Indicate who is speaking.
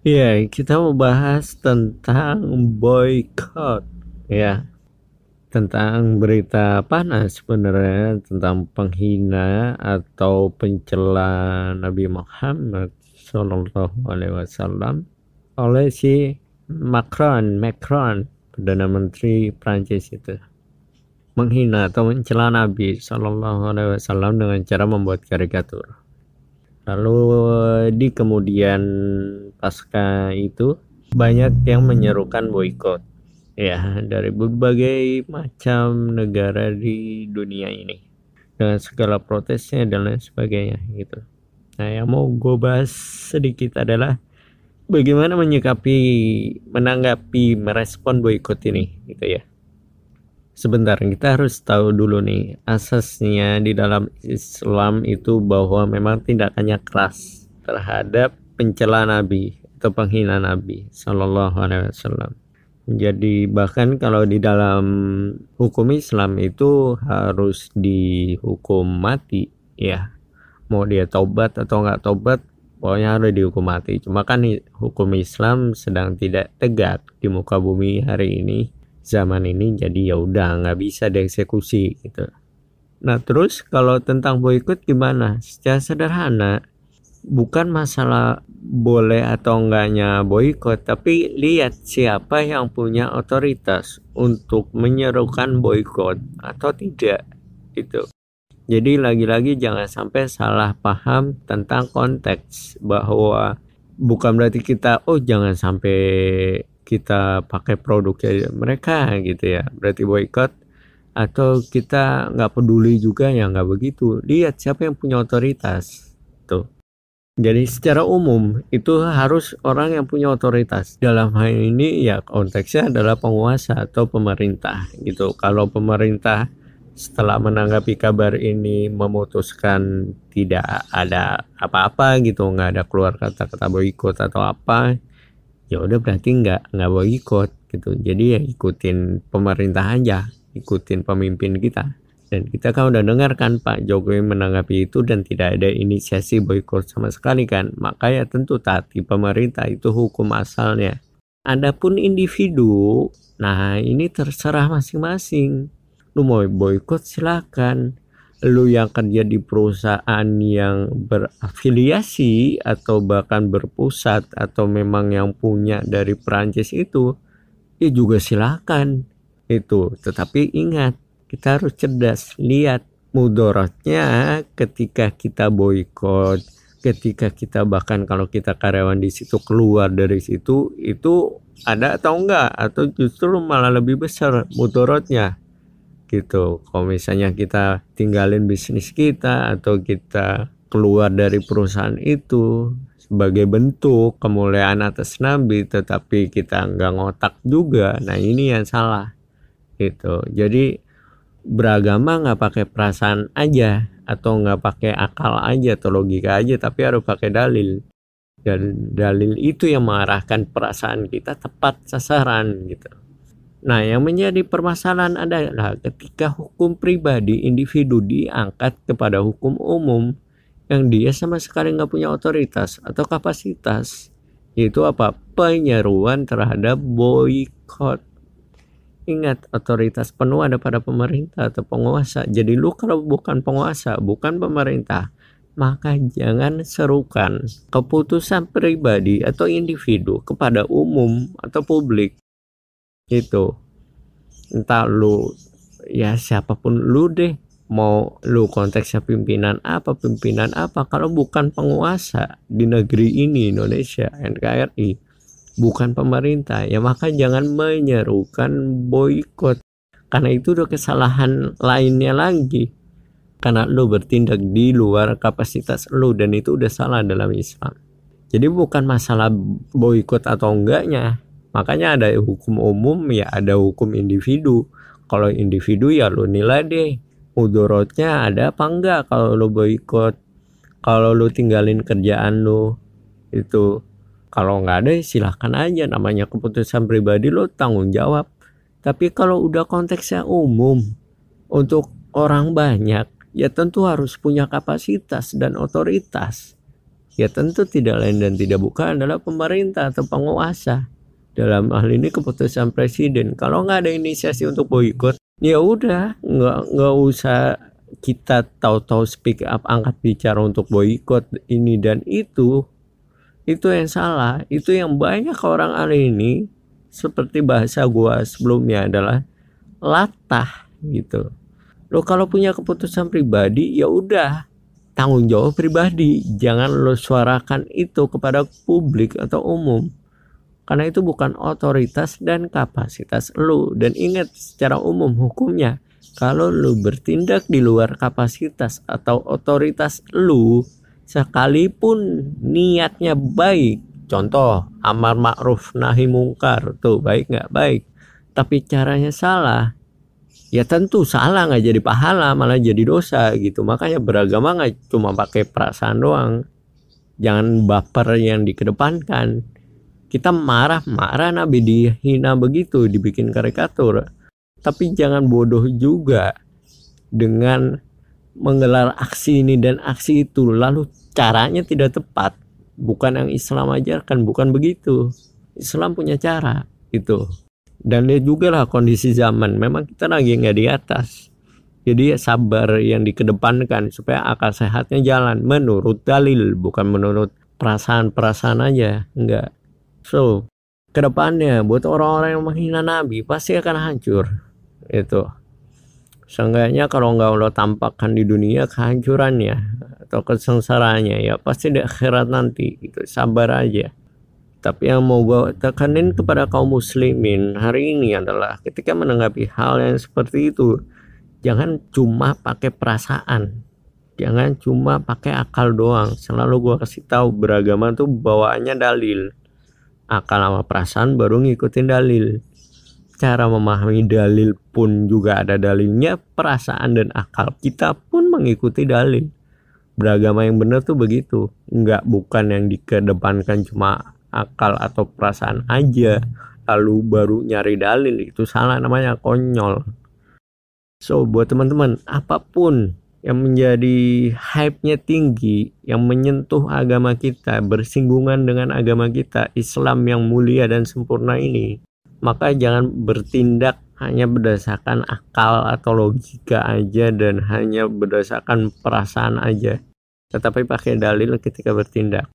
Speaker 1: Iya, kita mau bahas tentang boycott ya. Tentang berita panas sebenarnya tentang penghina atau pencela Nabi Muhammad Shallallahu Alaihi Wasallam oleh si Macron, Macron, perdana menteri Prancis itu menghina atau mencela Nabi Shallallahu Alaihi Wasallam dengan cara membuat karikatur. Lalu di kemudian pasca itu banyak yang menyerukan boykot ya dari berbagai macam negara di dunia ini dengan segala protesnya dan lain sebagainya gitu. Nah yang mau gue bahas sedikit adalah bagaimana menyikapi, menanggapi, merespon boykot ini gitu ya. Sebentar kita harus tahu dulu nih asasnya di dalam Islam itu bahwa memang tindakannya keras terhadap pencela Nabi atau penghina Nabi Shallallahu Alaihi Wasallam jadi bahkan kalau di dalam hukum Islam itu harus dihukum mati ya. Mau dia tobat atau nggak tobat pokoknya harus dihukum mati. Cuma kan hukum Islam sedang tidak tegak di muka bumi hari ini zaman ini jadi ya udah nggak bisa dieksekusi gitu. Nah terus kalau tentang boykot gimana? Secara sederhana bukan masalah boleh atau enggaknya boykot, tapi lihat siapa yang punya otoritas untuk menyerukan boykot atau tidak itu. Jadi lagi-lagi jangan sampai salah paham tentang konteks bahwa bukan berarti kita oh jangan sampai kita pakai produknya mereka gitu ya berarti boykot atau kita nggak peduli juga ya nggak begitu lihat siapa yang punya otoritas tuh jadi secara umum itu harus orang yang punya otoritas. Dalam hal ini ya konteksnya adalah penguasa atau pemerintah gitu. Kalau pemerintah setelah menanggapi kabar ini memutuskan tidak ada apa-apa gitu, nggak ada keluar kata-kata boikot atau apa, ya udah berarti nggak nggak boikot gitu. Jadi ya ikutin pemerintah aja, ikutin pemimpin kita. Dan kita kan udah dengar kan Pak Jokowi menanggapi itu dan tidak ada inisiasi boykot sama sekali kan. Maka ya tentu tadi pemerintah itu hukum asalnya. Adapun individu, nah ini terserah masing-masing. Lu mau boykot silakan. Lu yang kerja di perusahaan yang berafiliasi atau bahkan berpusat atau memang yang punya dari Perancis itu, ya juga silakan. Itu. Tetapi ingat kita harus cerdas. Lihat mudorotnya ketika kita boykot ketika kita bahkan kalau kita karyawan di situ keluar dari situ itu ada atau enggak? Atau justru malah lebih besar mudorotnya gitu. Kalau misalnya kita tinggalin bisnis kita atau kita keluar dari perusahaan itu sebagai bentuk kemuliaan atas nabi tetapi kita enggak ngotak juga nah ini yang salah gitu. Jadi beragama nggak pakai perasaan aja atau nggak pakai akal aja atau logika aja tapi harus pakai dalil. Dan dalil itu yang mengarahkan perasaan kita tepat sasaran gitu nah yang menjadi permasalahan adalah ketika hukum pribadi individu diangkat kepada hukum umum yang dia sama sekali nggak punya otoritas atau kapasitas itu apa penyeruan terhadap boykot Ingat, otoritas penuh ada pada pemerintah atau penguasa. Jadi lu kalau bukan penguasa, bukan pemerintah, maka jangan serukan keputusan pribadi atau individu kepada umum atau publik. Itu. Entah lu ya siapa pun lu deh mau lu konteksnya pimpinan apa pimpinan apa. Kalau bukan penguasa di negeri ini Indonesia NKRI bukan pemerintah ya maka jangan menyerukan boykot. Karena itu udah kesalahan lainnya lagi. Karena lo bertindak di luar kapasitas lo dan itu udah salah dalam Islam. Jadi bukan masalah boykot atau enggaknya makanya ada hukum umum ya ada hukum individu. Kalau individu ya lo nilai deh mudorotnya ada apa enggak kalau lo boykot kalau lo tinggalin kerjaan lo itu. Kalau nggak ada silahkan aja namanya keputusan pribadi lo tanggung jawab. Tapi kalau udah konteksnya umum untuk orang banyak ya tentu harus punya kapasitas dan otoritas. Ya tentu tidak lain dan tidak bukan adalah pemerintah atau penguasa dalam hal ini keputusan presiden. Kalau nggak ada inisiasi untuk boykot ya udah. Nggak nggak usah kita tahu-tahu speak up angkat bicara untuk boykot ini dan itu. Itu yang salah. Itu yang banyak orang hari ini seperti bahasa gua sebelumnya adalah latah gitu. Lo kalau punya keputusan pribadi ya udah. Tanggung jawab pribadi. Jangan lo suarakan itu kepada publik atau umum karena itu bukan otoritas dan kapasitas lo dan ingat secara umum hukumnya kalau lo bertindak di luar kapasitas atau otoritas lo sekalipun niatnya baik contoh amar ma'ruf nahi mungkar tuh baik nggak baik tapi caranya salah ya tentu salah nggak jadi pahala malah jadi dosa gitu. Makanya beragama nggak cuma pakai perasaan doang. Jangan baper yang dikedepankan kita marah marah nabi dihina begitu dibikin karikatur. Tapi jangan bodoh juga dengan menggelar aksi ini dan aksi itu. Lalu caranya tidak tepat. Bukan yang Islam ajarkan bukan begitu. Islam punya cara itu dan lihat juga lah kondisi zaman. Memang kita lagi nggak di atas. Jadi sabar yang dikedepankan supaya akal sehatnya jalan. Menurut dalil bukan menurut perasaan-perasaan aja. Enggak so ke depannya buat orang-orang yang menghina Nabi pasti akan hancur itu seenggaknya kalau nggak lo tampakkan di dunia kehancurannya atau kesengsaraannya ya pasti di akhirat nanti gitu. Sabar aja. Tapi yang mau gue tekanin kepada kaum muslimin hari ini adalah ketika menanggapi hal yang seperti itu jangan cuma pakai perasaan. Jangan cuma pakai akal doang. Selalu gue kasih tahu beragama tuh bawaannya dalil akal sama perasaan baru ngikutin dalil. Cara memahami dalil pun juga ada dalilnya perasaan dan akal kita pun mengikuti dalil. Beragama yang benar tuh begitu nggak bukan yang dikedepankan cuma akal atau perasaan aja lalu baru nyari dalil itu salah namanya konyol. So buat teman-teman apa pun yang menjadi hype-nya tinggi yang menyentuh agama kita bersinggungan dengan agama kita Islam yang mulia dan sempurna ini maka jangan bertindak hanya berdasarkan akal atau logika aja dan hanya berdasarkan perasaan aja. Tetapi pakai dalil ketika bertindak